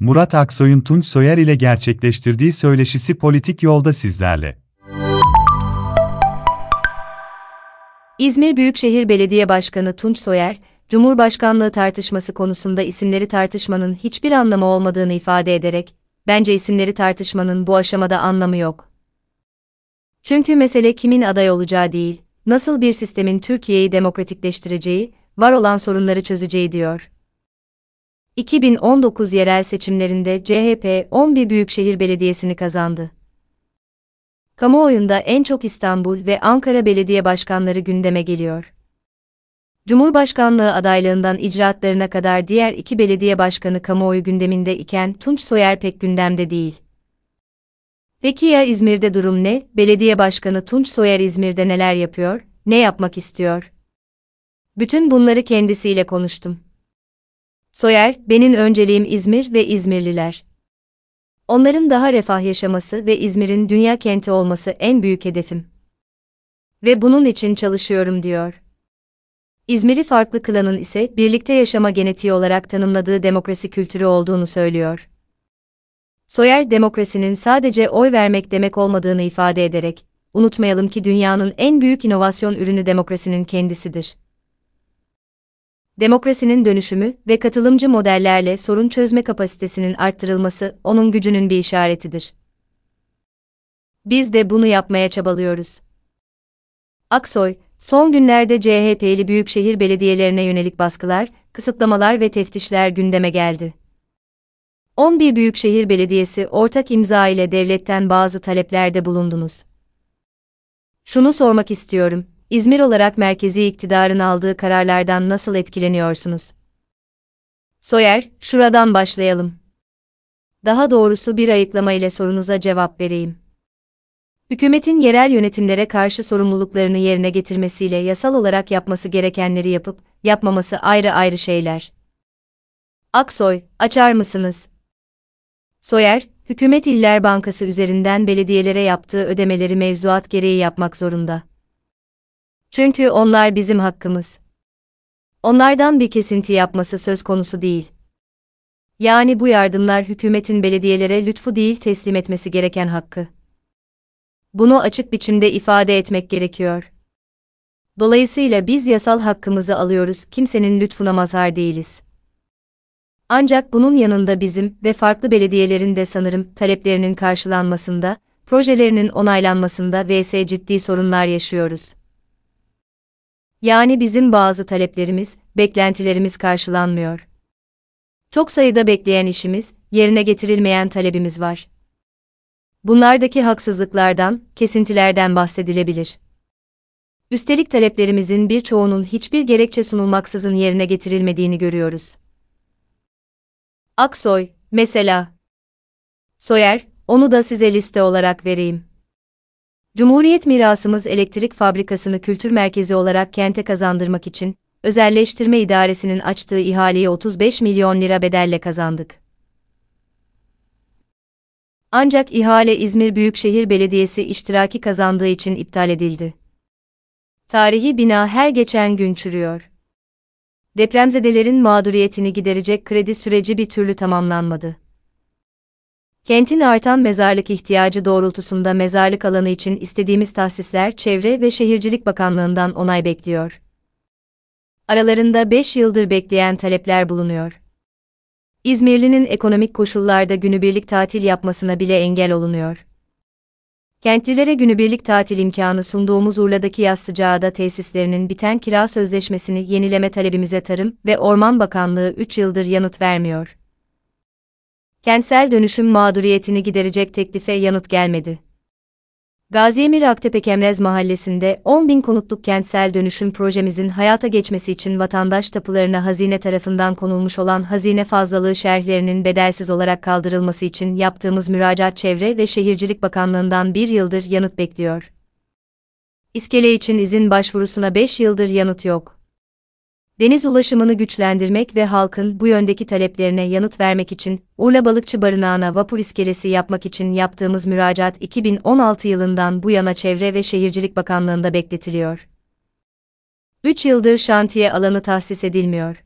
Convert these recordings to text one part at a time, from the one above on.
Murat Aksoy'un Tunç Soyer ile gerçekleştirdiği söyleşisi politik yolda sizlerle. İzmir Büyükşehir Belediye Başkanı Tunç Soyer, Cumhurbaşkanlığı tartışması konusunda isimleri tartışmanın hiçbir anlamı olmadığını ifade ederek, bence isimleri tartışmanın bu aşamada anlamı yok. Çünkü mesele kimin aday olacağı değil, nasıl bir sistemin Türkiye'yi demokratikleştireceği, var olan sorunları çözeceği diyor. 2019 yerel seçimlerinde CHP 11 büyükşehir belediyesini kazandı. Kamuoyunda en çok İstanbul ve Ankara belediye başkanları gündeme geliyor. Cumhurbaşkanlığı adaylığından icraatlarına kadar diğer iki belediye başkanı kamuoyu gündeminde iken Tunç Soyer pek gündemde değil. Peki ya İzmir'de durum ne? Belediye Başkanı Tunç Soyer İzmir'de neler yapıyor, ne yapmak istiyor? Bütün bunları kendisiyle konuştum. Soyer, benim önceliğim İzmir ve İzmirliler. Onların daha refah yaşaması ve İzmir'in dünya kenti olması en büyük hedefim. Ve bunun için çalışıyorum diyor. İzmir'i farklı kılanın ise birlikte yaşama genetiği olarak tanımladığı demokrasi kültürü olduğunu söylüyor. Soyer demokrasinin sadece oy vermek demek olmadığını ifade ederek, unutmayalım ki dünyanın en büyük inovasyon ürünü demokrasinin kendisidir. Demokrasinin dönüşümü ve katılımcı modellerle sorun çözme kapasitesinin arttırılması onun gücünün bir işaretidir. Biz de bunu yapmaya çabalıyoruz. Aksoy, son günlerde CHP'li büyükşehir belediyelerine yönelik baskılar, kısıtlamalar ve teftişler gündeme geldi. 11 büyükşehir belediyesi ortak imza ile devletten bazı taleplerde bulundunuz. Şunu sormak istiyorum, İzmir olarak merkezi iktidarın aldığı kararlardan nasıl etkileniyorsunuz? Soyer, şuradan başlayalım. Daha doğrusu bir ayıklama ile sorunuza cevap vereyim. Hükümetin yerel yönetimlere karşı sorumluluklarını yerine getirmesiyle yasal olarak yapması gerekenleri yapıp, yapmaması ayrı ayrı şeyler. Aksoy, açar mısınız? Soyer, hükümet İller Bankası üzerinden belediyelere yaptığı ödemeleri mevzuat gereği yapmak zorunda. Çünkü onlar bizim hakkımız. Onlardan bir kesinti yapması söz konusu değil. Yani bu yardımlar hükümetin belediyelere lütfu değil teslim etmesi gereken hakkı. Bunu açık biçimde ifade etmek gerekiyor. Dolayısıyla biz yasal hakkımızı alıyoruz, kimsenin lütfuna mazhar değiliz. Ancak bunun yanında bizim ve farklı belediyelerin de sanırım taleplerinin karşılanmasında, projelerinin onaylanmasında vs ciddi sorunlar yaşıyoruz. Yani bizim bazı taleplerimiz, beklentilerimiz karşılanmıyor. Çok sayıda bekleyen işimiz, yerine getirilmeyen talebimiz var. Bunlardaki haksızlıklardan, kesintilerden bahsedilebilir. Üstelik taleplerimizin birçoğunun hiçbir gerekçe sunulmaksızın yerine getirilmediğini görüyoruz. Aksoy, mesela. Soyer, onu da size liste olarak vereyim. Cumhuriyet mirasımız elektrik fabrikasını kültür merkezi olarak kente kazandırmak için, özelleştirme idaresinin açtığı ihaleyi 35 milyon lira bedelle kazandık. Ancak ihale İzmir Büyükşehir Belediyesi iştiraki kazandığı için iptal edildi. Tarihi bina her geçen gün çürüyor. Depremzedelerin mağduriyetini giderecek kredi süreci bir türlü tamamlanmadı. Kentin artan mezarlık ihtiyacı doğrultusunda mezarlık alanı için istediğimiz tahsisler Çevre ve Şehircilik Bakanlığı'ndan onay bekliyor. Aralarında 5 yıldır bekleyen talepler bulunuyor. İzmirli'nin ekonomik koşullarda günübirlik tatil yapmasına bile engel olunuyor. Kentlilere günübirlik tatil imkanı sunduğumuz Urla'daki yaz sıcağıda tesislerinin biten kira sözleşmesini yenileme talebimize Tarım ve Orman Bakanlığı 3 yıldır yanıt vermiyor kentsel dönüşüm mağduriyetini giderecek teklife yanıt gelmedi. Gaziemir Aktepe Kemrez Mahallesi'nde 10 bin konutluk kentsel dönüşüm projemizin hayata geçmesi için vatandaş tapularına hazine tarafından konulmuş olan hazine fazlalığı şerhlerinin bedelsiz olarak kaldırılması için yaptığımız müracaat Çevre ve Şehircilik Bakanlığı'ndan bir yıldır yanıt bekliyor. İskele için izin başvurusuna 5 yıldır yanıt yok deniz ulaşımını güçlendirmek ve halkın bu yöndeki taleplerine yanıt vermek için Urla Balıkçı Barınağı'na vapur iskelesi yapmak için yaptığımız müracaat 2016 yılından bu yana Çevre ve Şehircilik Bakanlığı'nda bekletiliyor. 3 yıldır şantiye alanı tahsis edilmiyor.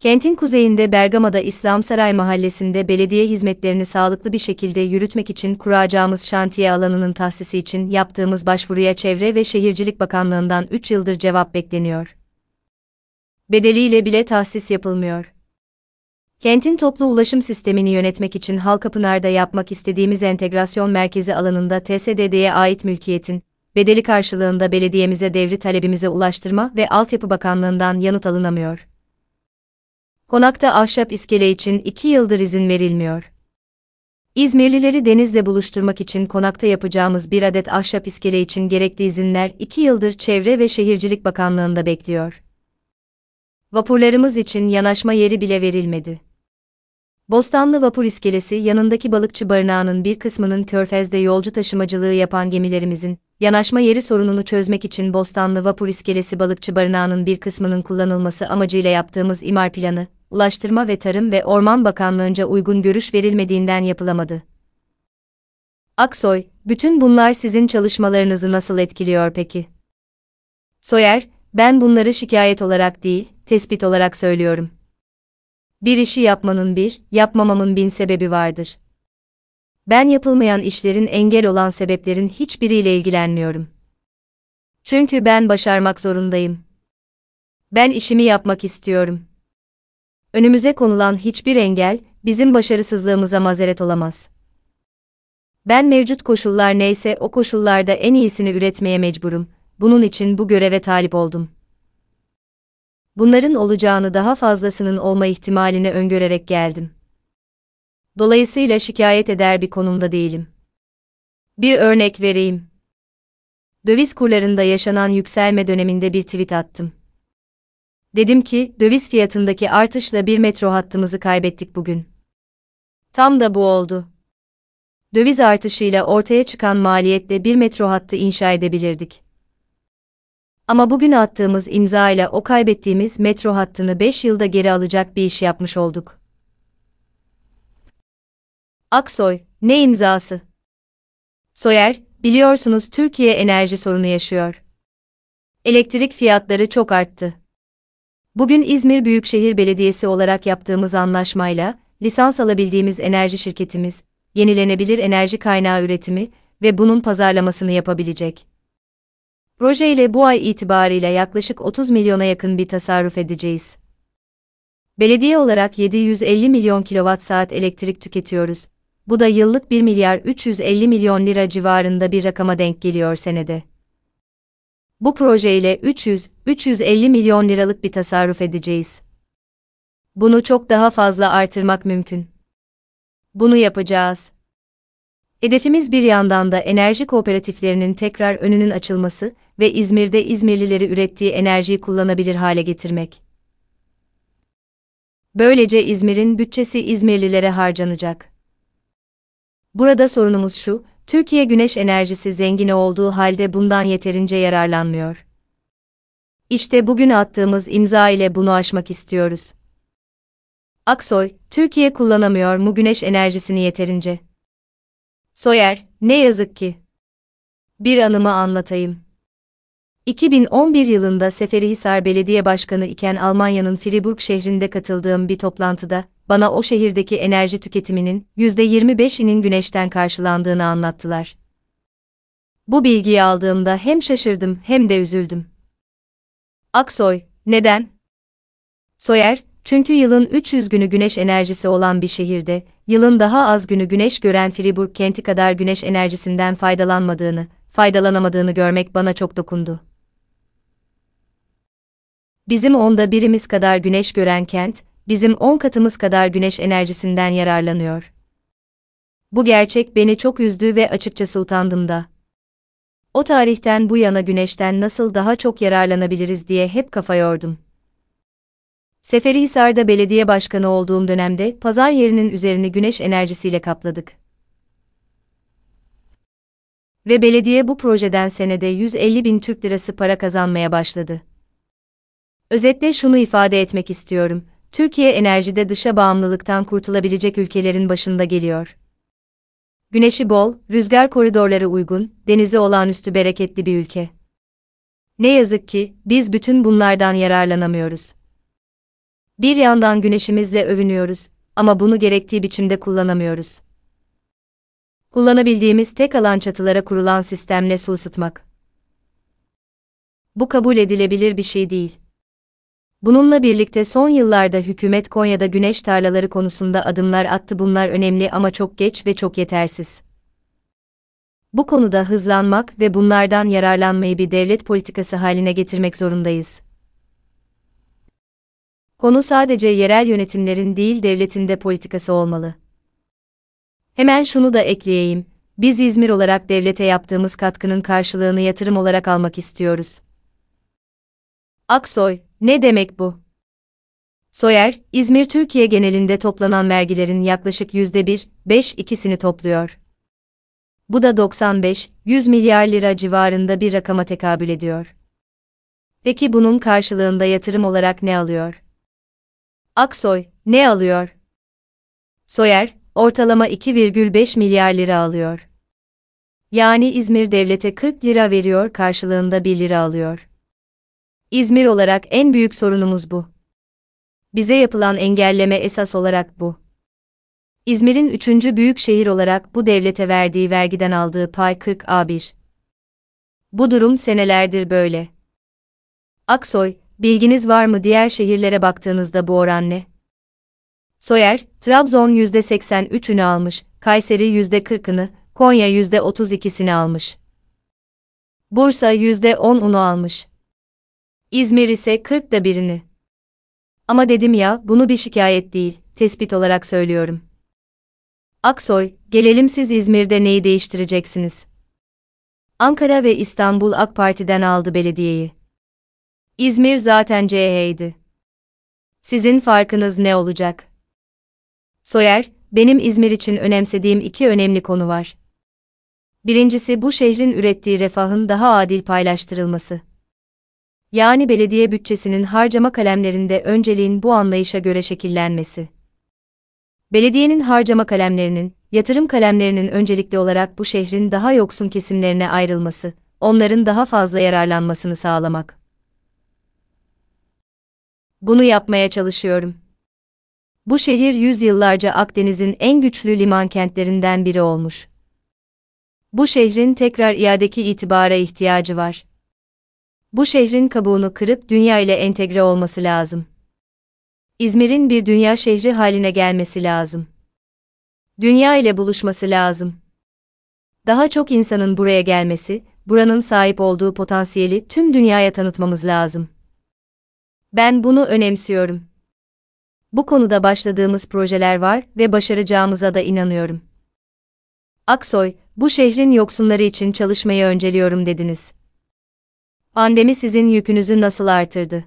Kentin kuzeyinde Bergama'da İslam Saray Mahallesi'nde belediye hizmetlerini sağlıklı bir şekilde yürütmek için kuracağımız şantiye alanının tahsisi için yaptığımız başvuruya Çevre ve Şehircilik Bakanlığı'ndan 3 yıldır cevap bekleniyor. Bedeliyle bile tahsis yapılmıyor. Kentin toplu ulaşım sistemini yönetmek için Halkapınar'da yapmak istediğimiz entegrasyon merkezi alanında TSDD'ye ait mülkiyetin, bedeli karşılığında belediyemize devri talebimize ulaştırma ve Altyapı Bakanlığı'ndan yanıt alınamıyor. Konakta ahşap iskele için 2 yıldır izin verilmiyor. İzmirlileri denizle buluşturmak için konakta yapacağımız bir adet ahşap iskele için gerekli izinler 2 yıldır Çevre ve Şehircilik Bakanlığı'nda bekliyor. Vapurlarımız için yanaşma yeri bile verilmedi. Bostanlı Vapur İskelesi yanındaki balıkçı barınağının bir kısmının körfezde yolcu taşımacılığı yapan gemilerimizin, yanaşma yeri sorununu çözmek için Bostanlı Vapur İskelesi balıkçı barınağının bir kısmının kullanılması amacıyla yaptığımız imar planı, Ulaştırma ve Tarım ve Orman Bakanlığı'nca uygun görüş verilmediğinden yapılamadı. Aksoy, bütün bunlar sizin çalışmalarınızı nasıl etkiliyor peki? Soyer, ben bunları şikayet olarak değil, tespit olarak söylüyorum. Bir işi yapmanın bir, yapmamamın bin sebebi vardır. Ben yapılmayan işlerin engel olan sebeplerin hiçbiriyle ilgilenmiyorum. Çünkü ben başarmak zorundayım. Ben işimi yapmak istiyorum. Önümüze konulan hiçbir engel, bizim başarısızlığımıza mazeret olamaz. Ben mevcut koşullar neyse o koşullarda en iyisini üretmeye mecburum. Bunun için bu göreve talip oldum bunların olacağını daha fazlasının olma ihtimalini öngörerek geldim. Dolayısıyla şikayet eder bir konumda değilim. Bir örnek vereyim. Döviz kurlarında yaşanan yükselme döneminde bir tweet attım. Dedim ki, döviz fiyatındaki artışla bir metro hattımızı kaybettik bugün. Tam da bu oldu. Döviz artışıyla ortaya çıkan maliyetle bir metro hattı inşa edebilirdik. Ama bugün attığımız imza ile o kaybettiğimiz metro hattını 5 yılda geri alacak bir iş yapmış olduk. Aksoy, ne imzası? Soyer, biliyorsunuz Türkiye enerji sorunu yaşıyor. Elektrik fiyatları çok arttı. Bugün İzmir Büyükşehir Belediyesi olarak yaptığımız anlaşmayla, lisans alabildiğimiz enerji şirketimiz, yenilenebilir enerji kaynağı üretimi ve bunun pazarlamasını yapabilecek. Proje ile bu ay itibariyle yaklaşık 30 milyona yakın bir tasarruf edeceğiz. Belediye olarak 750 milyon kilowatt saat elektrik tüketiyoruz. Bu da yıllık 1 milyar 350 milyon lira civarında bir rakama denk geliyor senede. Bu proje ile 300-350 milyon liralık bir tasarruf edeceğiz. Bunu çok daha fazla artırmak mümkün. Bunu yapacağız. Hedefimiz bir yandan da enerji kooperatiflerinin tekrar önünün açılması ve İzmir'de İzmirlileri ürettiği enerjiyi kullanabilir hale getirmek. Böylece İzmir'in bütçesi İzmirlilere harcanacak. Burada sorunumuz şu, Türkiye güneş enerjisi zengin olduğu halde bundan yeterince yararlanmıyor. İşte bugün attığımız imza ile bunu aşmak istiyoruz. Aksoy, Türkiye kullanamıyor mu güneş enerjisini yeterince? Soyer, ne yazık ki. Bir anımı anlatayım. 2011 yılında Seferihisar Belediye Başkanı iken Almanya'nın Fribourg şehrinde katıldığım bir toplantıda, bana o şehirdeki enerji tüketiminin %25'inin güneşten karşılandığını anlattılar. Bu bilgiyi aldığımda hem şaşırdım hem de üzüldüm. Aksoy, neden? Soyer, çünkü yılın 300 günü güneş enerjisi olan bir şehirde, yılın daha az günü güneş gören Fribourg kenti kadar güneş enerjisinden faydalanmadığını, faydalanamadığını görmek bana çok dokundu. Bizim onda birimiz kadar güneş gören kent, bizim on katımız kadar güneş enerjisinden yararlanıyor. Bu gerçek beni çok üzdü ve açıkçası utandım da. O tarihten bu yana güneşten nasıl daha çok yararlanabiliriz diye hep kafa yordum. Seferihisar'da belediye başkanı olduğum dönemde pazar yerinin üzerini güneş enerjisiyle kapladık. Ve belediye bu projeden senede 150 bin Türk lirası para kazanmaya başladı. Özetle şunu ifade etmek istiyorum. Türkiye enerjide dışa bağımlılıktan kurtulabilecek ülkelerin başında geliyor. Güneşi bol, rüzgar koridorları uygun, denizi olağanüstü bereketli bir ülke. Ne yazık ki biz bütün bunlardan yararlanamıyoruz. Bir yandan güneşimizle övünüyoruz ama bunu gerektiği biçimde kullanamıyoruz. Kullanabildiğimiz tek alan çatılara kurulan sistemle su ısıtmak. Bu kabul edilebilir bir şey değil. Bununla birlikte son yıllarda hükümet Konya'da güneş tarlaları konusunda adımlar attı. Bunlar önemli ama çok geç ve çok yetersiz. Bu konuda hızlanmak ve bunlardan yararlanmayı bir devlet politikası haline getirmek zorundayız. Konu sadece yerel yönetimlerin değil devletin de politikası olmalı. Hemen şunu da ekleyeyim. Biz İzmir olarak devlete yaptığımız katkının karşılığını yatırım olarak almak istiyoruz. Aksoy, ne demek bu? Soyer, İzmir Türkiye genelinde toplanan vergilerin yaklaşık %1, 5 ikisini topluyor. Bu da 95-100 milyar lira civarında bir rakama tekabül ediyor. Peki bunun karşılığında yatırım olarak ne alıyor? Aksoy, ne alıyor? Soyer, ortalama 2,5 milyar lira alıyor. Yani İzmir devlete 40 lira veriyor karşılığında 1 lira alıyor. İzmir olarak en büyük sorunumuz bu. Bize yapılan engelleme esas olarak bu. İzmir'in üçüncü büyük şehir olarak bu devlete verdiği vergiden aldığı pay 40 A1. Bu durum senelerdir böyle. Aksoy, bilginiz var mı diğer şehirlere baktığınızda bu oran ne? Soyer, Trabzon %83'ünü almış, Kayseri %40'ını, Konya %32'sini almış. Bursa %10'unu almış. İzmir ise 40'da birini. Ama dedim ya, bunu bir şikayet değil, tespit olarak söylüyorum. Aksoy, gelelim siz İzmir'de neyi değiştireceksiniz? Ankara ve İstanbul AK Parti'den aldı belediyeyi. İzmir zaten CHP'ydi. Sizin farkınız ne olacak? Soyer, benim İzmir için önemsediğim iki önemli konu var. Birincisi bu şehrin ürettiği refahın daha adil paylaştırılması. Yani belediye bütçesinin harcama kalemlerinde önceliğin bu anlayışa göre şekillenmesi. Belediyenin harcama kalemlerinin, yatırım kalemlerinin öncelikli olarak bu şehrin daha yoksun kesimlerine ayrılması, onların daha fazla yararlanmasını sağlamak. Bunu yapmaya çalışıyorum. Bu şehir yüzyıllarca Akdeniz'in en güçlü liman kentlerinden biri olmuş. Bu şehrin tekrar iadeki itibara ihtiyacı var. Bu şehrin kabuğunu kırıp dünya ile entegre olması lazım. İzmir'in bir dünya şehri haline gelmesi lazım. Dünya ile buluşması lazım. Daha çok insanın buraya gelmesi, buranın sahip olduğu potansiyeli tüm dünyaya tanıtmamız lazım. Ben bunu önemsiyorum. Bu konuda başladığımız projeler var ve başaracağımıza da inanıyorum. Aksoy, bu şehrin yoksunları için çalışmayı önceliyorum dediniz. Pandemi sizin yükünüzü nasıl artırdı?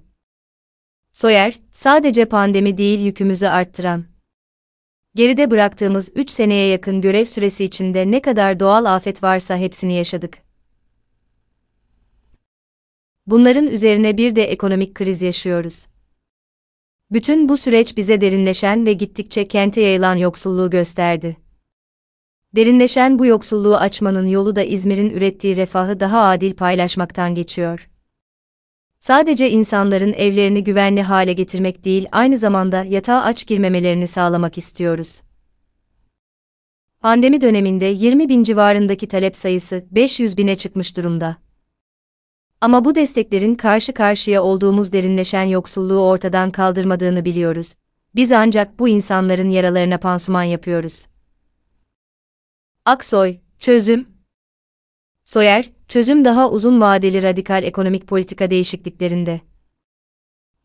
Soyer, sadece pandemi değil yükümüzü arttıran. Geride bıraktığımız 3 seneye yakın görev süresi içinde ne kadar doğal afet varsa hepsini yaşadık. Bunların üzerine bir de ekonomik kriz yaşıyoruz. Bütün bu süreç bize derinleşen ve gittikçe kente yayılan yoksulluğu gösterdi. Derinleşen bu yoksulluğu açmanın yolu da İzmir'in ürettiği refahı daha adil paylaşmaktan geçiyor. Sadece insanların evlerini güvenli hale getirmek değil, aynı zamanda yatağa aç girmemelerini sağlamak istiyoruz. Pandemi döneminde 20 bin civarındaki talep sayısı 500 bine çıkmış durumda. Ama bu desteklerin karşı karşıya olduğumuz derinleşen yoksulluğu ortadan kaldırmadığını biliyoruz. Biz ancak bu insanların yaralarına pansuman yapıyoruz. Aksoy, çözüm. Soyer, çözüm daha uzun vadeli radikal ekonomik politika değişikliklerinde.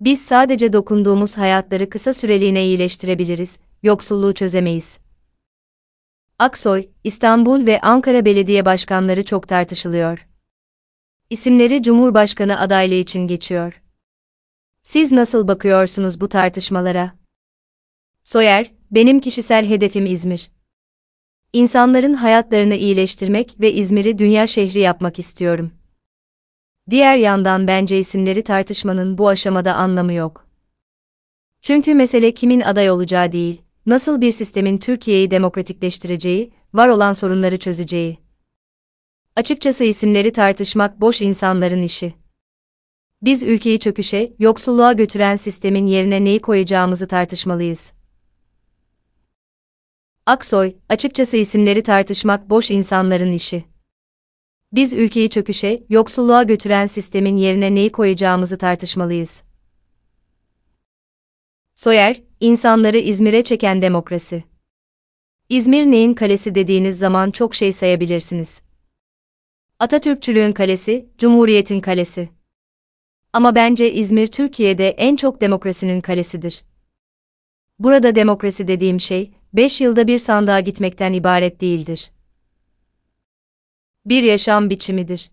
Biz sadece dokunduğumuz hayatları kısa süreliğine iyileştirebiliriz, yoksulluğu çözemeyiz. Aksoy, İstanbul ve Ankara belediye başkanları çok tartışılıyor. İsimleri Cumhurbaşkanı adaylığı için geçiyor. Siz nasıl bakıyorsunuz bu tartışmalara? Soyer, benim kişisel hedefim İzmir. İnsanların hayatlarını iyileştirmek ve İzmir'i dünya şehri yapmak istiyorum. Diğer yandan bence isimleri tartışmanın bu aşamada anlamı yok. Çünkü mesele kimin aday olacağı değil, nasıl bir sistemin Türkiye'yi demokratikleştireceği, var olan sorunları çözeceği. Açıkçası isimleri tartışmak boş insanların işi. Biz ülkeyi çöküşe, yoksulluğa götüren sistemin yerine neyi koyacağımızı tartışmalıyız. Aksoy, açıkçası isimleri tartışmak boş insanların işi. Biz ülkeyi çöküşe, yoksulluğa götüren sistemin yerine neyi koyacağımızı tartışmalıyız. Soyer, insanları İzmir'e çeken demokrasi. İzmir neyin kalesi dediğiniz zaman çok şey sayabilirsiniz. Atatürkçülüğün kalesi, Cumhuriyet'in kalesi. Ama bence İzmir Türkiye'de en çok demokrasinin kalesidir. Burada demokrasi dediğim şey, 5 yılda bir sandığa gitmekten ibaret değildir. Bir yaşam biçimidir.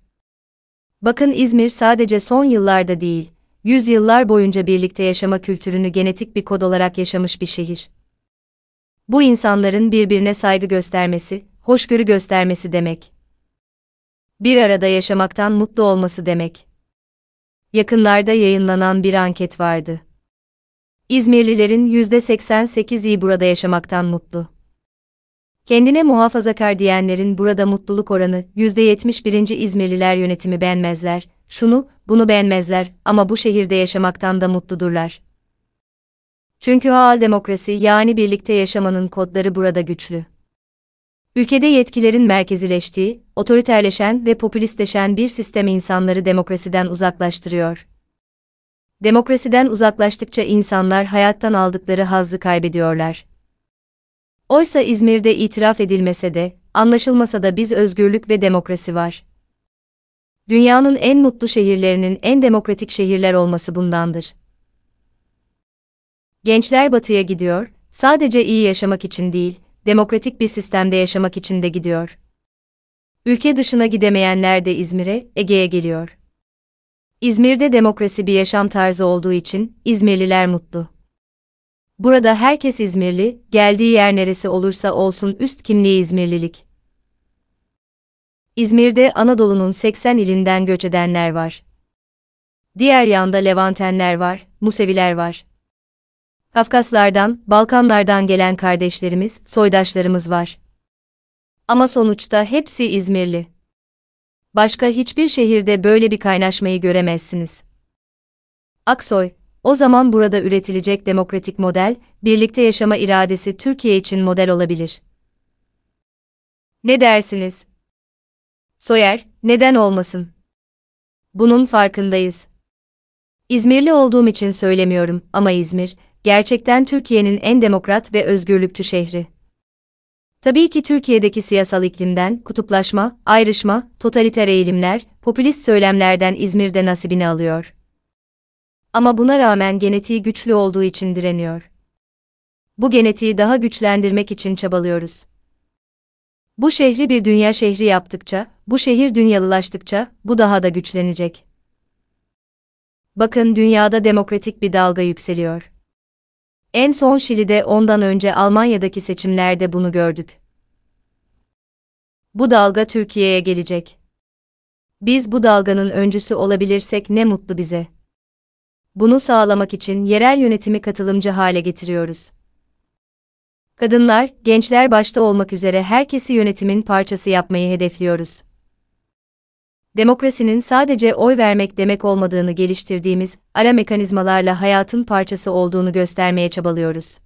Bakın İzmir sadece son yıllarda değil, yüzyıllar boyunca birlikte yaşama kültürünü genetik bir kod olarak yaşamış bir şehir. Bu insanların birbirine saygı göstermesi, hoşgörü göstermesi demek. Bir arada yaşamaktan mutlu olması demek. Yakınlarda yayınlanan bir anket vardı. İzmirlilerin %88'i burada yaşamaktan mutlu. Kendine muhafazakar diyenlerin burada mutluluk oranı %71. İzmirliler yönetimi beğenmezler, şunu, bunu beğenmezler ama bu şehirde yaşamaktan da mutludurlar. Çünkü hal demokrasi yani birlikte yaşamanın kodları burada güçlü. Ülkede yetkilerin merkezileştiği, otoriterleşen ve popülistleşen bir sistem insanları demokrasiden uzaklaştırıyor. Demokrasiden uzaklaştıkça insanlar hayattan aldıkları hazzı kaybediyorlar. Oysa İzmir'de itiraf edilmese de, anlaşılmasa da biz özgürlük ve demokrasi var. Dünyanın en mutlu şehirlerinin en demokratik şehirler olması bundandır. Gençler batıya gidiyor, sadece iyi yaşamak için değil, demokratik bir sistemde yaşamak için de gidiyor. Ülke dışına gidemeyenler de İzmir'e, Ege'ye geliyor. İzmir'de demokrasi bir yaşam tarzı olduğu için İzmirliler mutlu. Burada herkes İzmirli, geldiği yer neresi olursa olsun üst kimliği İzmirlilik. İzmir'de Anadolu'nun 80 ilinden göç edenler var. Diğer yanda Levantenler var, Museviler var. Kafkaslardan, Balkanlardan gelen kardeşlerimiz, soydaşlarımız var. Ama sonuçta hepsi İzmirli. Başka hiçbir şehirde böyle bir kaynaşmayı göremezsiniz. Aksoy, o zaman burada üretilecek demokratik model, birlikte yaşama iradesi Türkiye için model olabilir. Ne dersiniz? Soyer, neden olmasın? Bunun farkındayız. İzmirli olduğum için söylemiyorum ama İzmir, gerçekten Türkiye'nin en demokrat ve özgürlükçü şehri. Tabii ki Türkiye'deki siyasal iklimden, kutuplaşma, ayrışma, totaliter eğilimler, popülist söylemlerden İzmir'de nasibini alıyor. Ama buna rağmen genetiği güçlü olduğu için direniyor. Bu genetiği daha güçlendirmek için çabalıyoruz. Bu şehri bir dünya şehri yaptıkça, bu şehir dünyalılaştıkça, bu daha da güçlenecek. Bakın dünyada demokratik bir dalga yükseliyor. En son Şili'de ondan önce Almanya'daki seçimlerde bunu gördük. Bu dalga Türkiye'ye gelecek. Biz bu dalganın öncüsü olabilirsek ne mutlu bize. Bunu sağlamak için yerel yönetimi katılımcı hale getiriyoruz. Kadınlar, gençler başta olmak üzere herkesi yönetimin parçası yapmayı hedefliyoruz demokrasinin sadece oy vermek demek olmadığını geliştirdiğimiz ara mekanizmalarla hayatın parçası olduğunu göstermeye çabalıyoruz.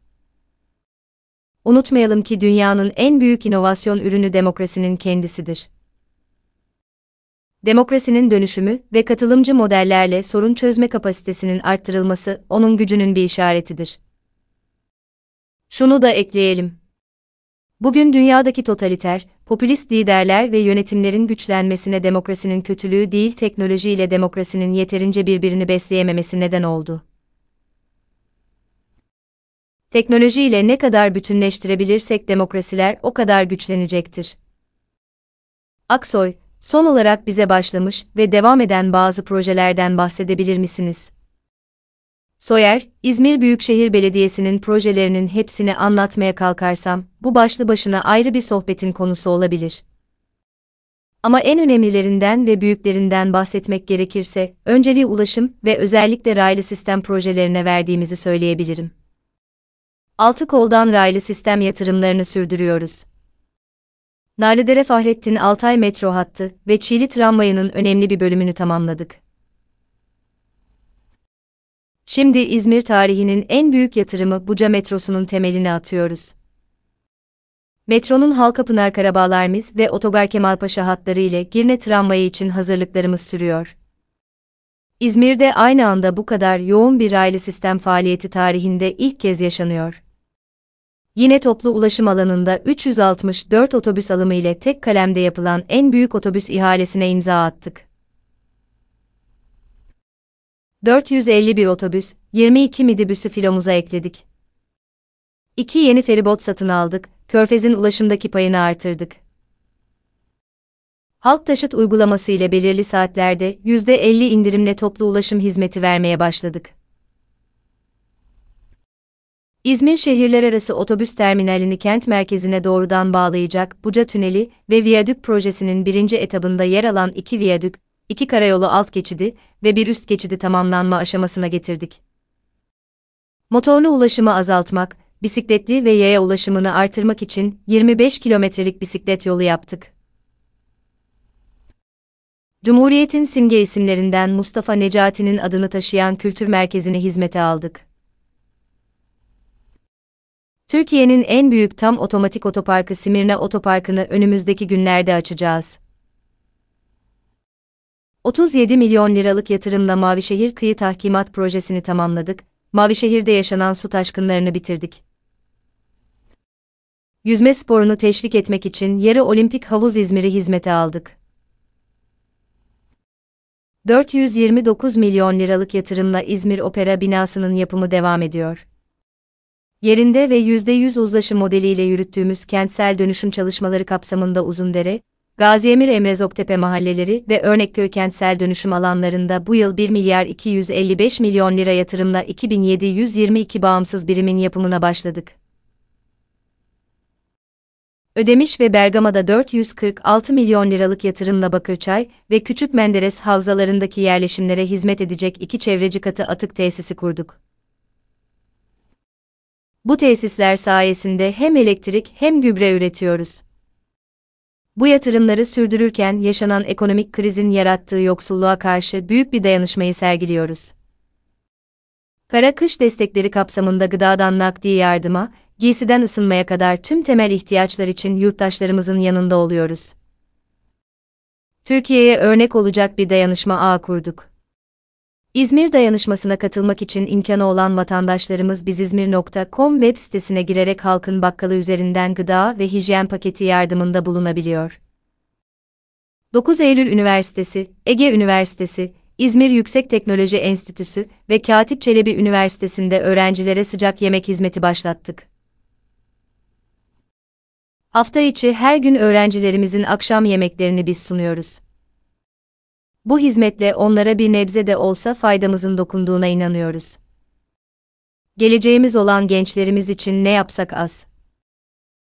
Unutmayalım ki dünyanın en büyük inovasyon ürünü demokrasinin kendisidir. Demokrasinin dönüşümü ve katılımcı modellerle sorun çözme kapasitesinin arttırılması onun gücünün bir işaretidir. Şunu da ekleyelim. Bugün dünyadaki totaliter, popülist liderler ve yönetimlerin güçlenmesine demokrasinin kötülüğü değil teknolojiyle demokrasinin yeterince birbirini besleyememesi neden oldu. Teknolojiyle ne kadar bütünleştirebilirsek demokrasiler o kadar güçlenecektir. Aksoy, son olarak bize başlamış ve devam eden bazı projelerden bahsedebilir misiniz? Soyer, İzmir Büyükşehir Belediyesi'nin projelerinin hepsini anlatmaya kalkarsam, bu başlı başına ayrı bir sohbetin konusu olabilir. Ama en önemlilerinden ve büyüklerinden bahsetmek gerekirse, önceliği ulaşım ve özellikle raylı sistem projelerine verdiğimizi söyleyebilirim. Altı koldan raylı sistem yatırımlarını sürdürüyoruz. Narlıdere Fahrettin Altay metro hattı ve Çiğli tramvayının önemli bir bölümünü tamamladık. Şimdi İzmir tarihinin en büyük yatırımı Buca metrosunun temelini atıyoruz. Metronun Halkapınar Karabağlarmiz ve Otogar Kemalpaşa hatları ile Girne tramvayı için hazırlıklarımız sürüyor. İzmir'de aynı anda bu kadar yoğun bir raylı sistem faaliyeti tarihinde ilk kez yaşanıyor. Yine toplu ulaşım alanında 364 otobüs alımı ile tek kalemde yapılan en büyük otobüs ihalesine imza attık. 451 otobüs, 22 midibüsü filomuza ekledik. İki yeni feribot satın aldık, Körfez'in ulaşımdaki payını artırdık. Halk taşıt uygulaması ile belirli saatlerde %50 indirimle toplu ulaşım hizmeti vermeye başladık. İzmir şehirler arası otobüs terminalini kent merkezine doğrudan bağlayacak Buca Tüneli ve Viyadük projesinin birinci etabında yer alan iki viyadük, iki karayolu alt geçidi ve bir üst geçidi tamamlanma aşamasına getirdik. Motorlu ulaşımı azaltmak, bisikletli ve yaya ulaşımını artırmak için 25 kilometrelik bisiklet yolu yaptık. Cumhuriyet'in simge isimlerinden Mustafa Necati'nin adını taşıyan kültür merkezini hizmete aldık. Türkiye'nin en büyük tam otomatik otoparkı Simirna Otoparkı'nı önümüzdeki günlerde açacağız. 37 milyon liralık yatırımla Mavişehir Kıyı Tahkimat Projesi'ni tamamladık, Mavişehir'de yaşanan su taşkınlarını bitirdik. Yüzme sporunu teşvik etmek için yarı olimpik havuz İzmir'i hizmete aldık. 429 milyon liralık yatırımla İzmir Opera binasının yapımı devam ediyor. Yerinde ve %100 uzlaşı modeliyle yürüttüğümüz kentsel dönüşüm çalışmaları kapsamında Uzundere, Gaziemir Emre Zoktepe mahalleleri ve Örnekköy kentsel dönüşüm alanlarında bu yıl 1 milyar 255 milyon lira yatırımla 2722 bağımsız birimin yapımına başladık. Ödemiş ve Bergama'da 446 milyon liralık yatırımla Bakırçay ve Küçük Menderes havzalarındaki yerleşimlere hizmet edecek iki çevreci katı atık tesisi kurduk. Bu tesisler sayesinde hem elektrik hem gübre üretiyoruz. Bu yatırımları sürdürürken yaşanan ekonomik krizin yarattığı yoksulluğa karşı büyük bir dayanışmayı sergiliyoruz. Kara kış destekleri kapsamında gıdadan nakdi yardıma, giysiden ısınmaya kadar tüm temel ihtiyaçlar için yurttaşlarımızın yanında oluyoruz. Türkiye'ye örnek olacak bir dayanışma ağı kurduk. İzmir dayanışmasına katılmak için imkanı olan vatandaşlarımız bizizmir.com web sitesine girerek halkın bakkalı üzerinden gıda ve hijyen paketi yardımında bulunabiliyor. 9 Eylül Üniversitesi, Ege Üniversitesi, İzmir Yüksek Teknoloji Enstitüsü ve Katip Çelebi Üniversitesi'nde öğrencilere sıcak yemek hizmeti başlattık. Hafta içi her gün öğrencilerimizin akşam yemeklerini biz sunuyoruz. Bu hizmetle onlara bir nebze de olsa faydamızın dokunduğuna inanıyoruz. Geleceğimiz olan gençlerimiz için ne yapsak az.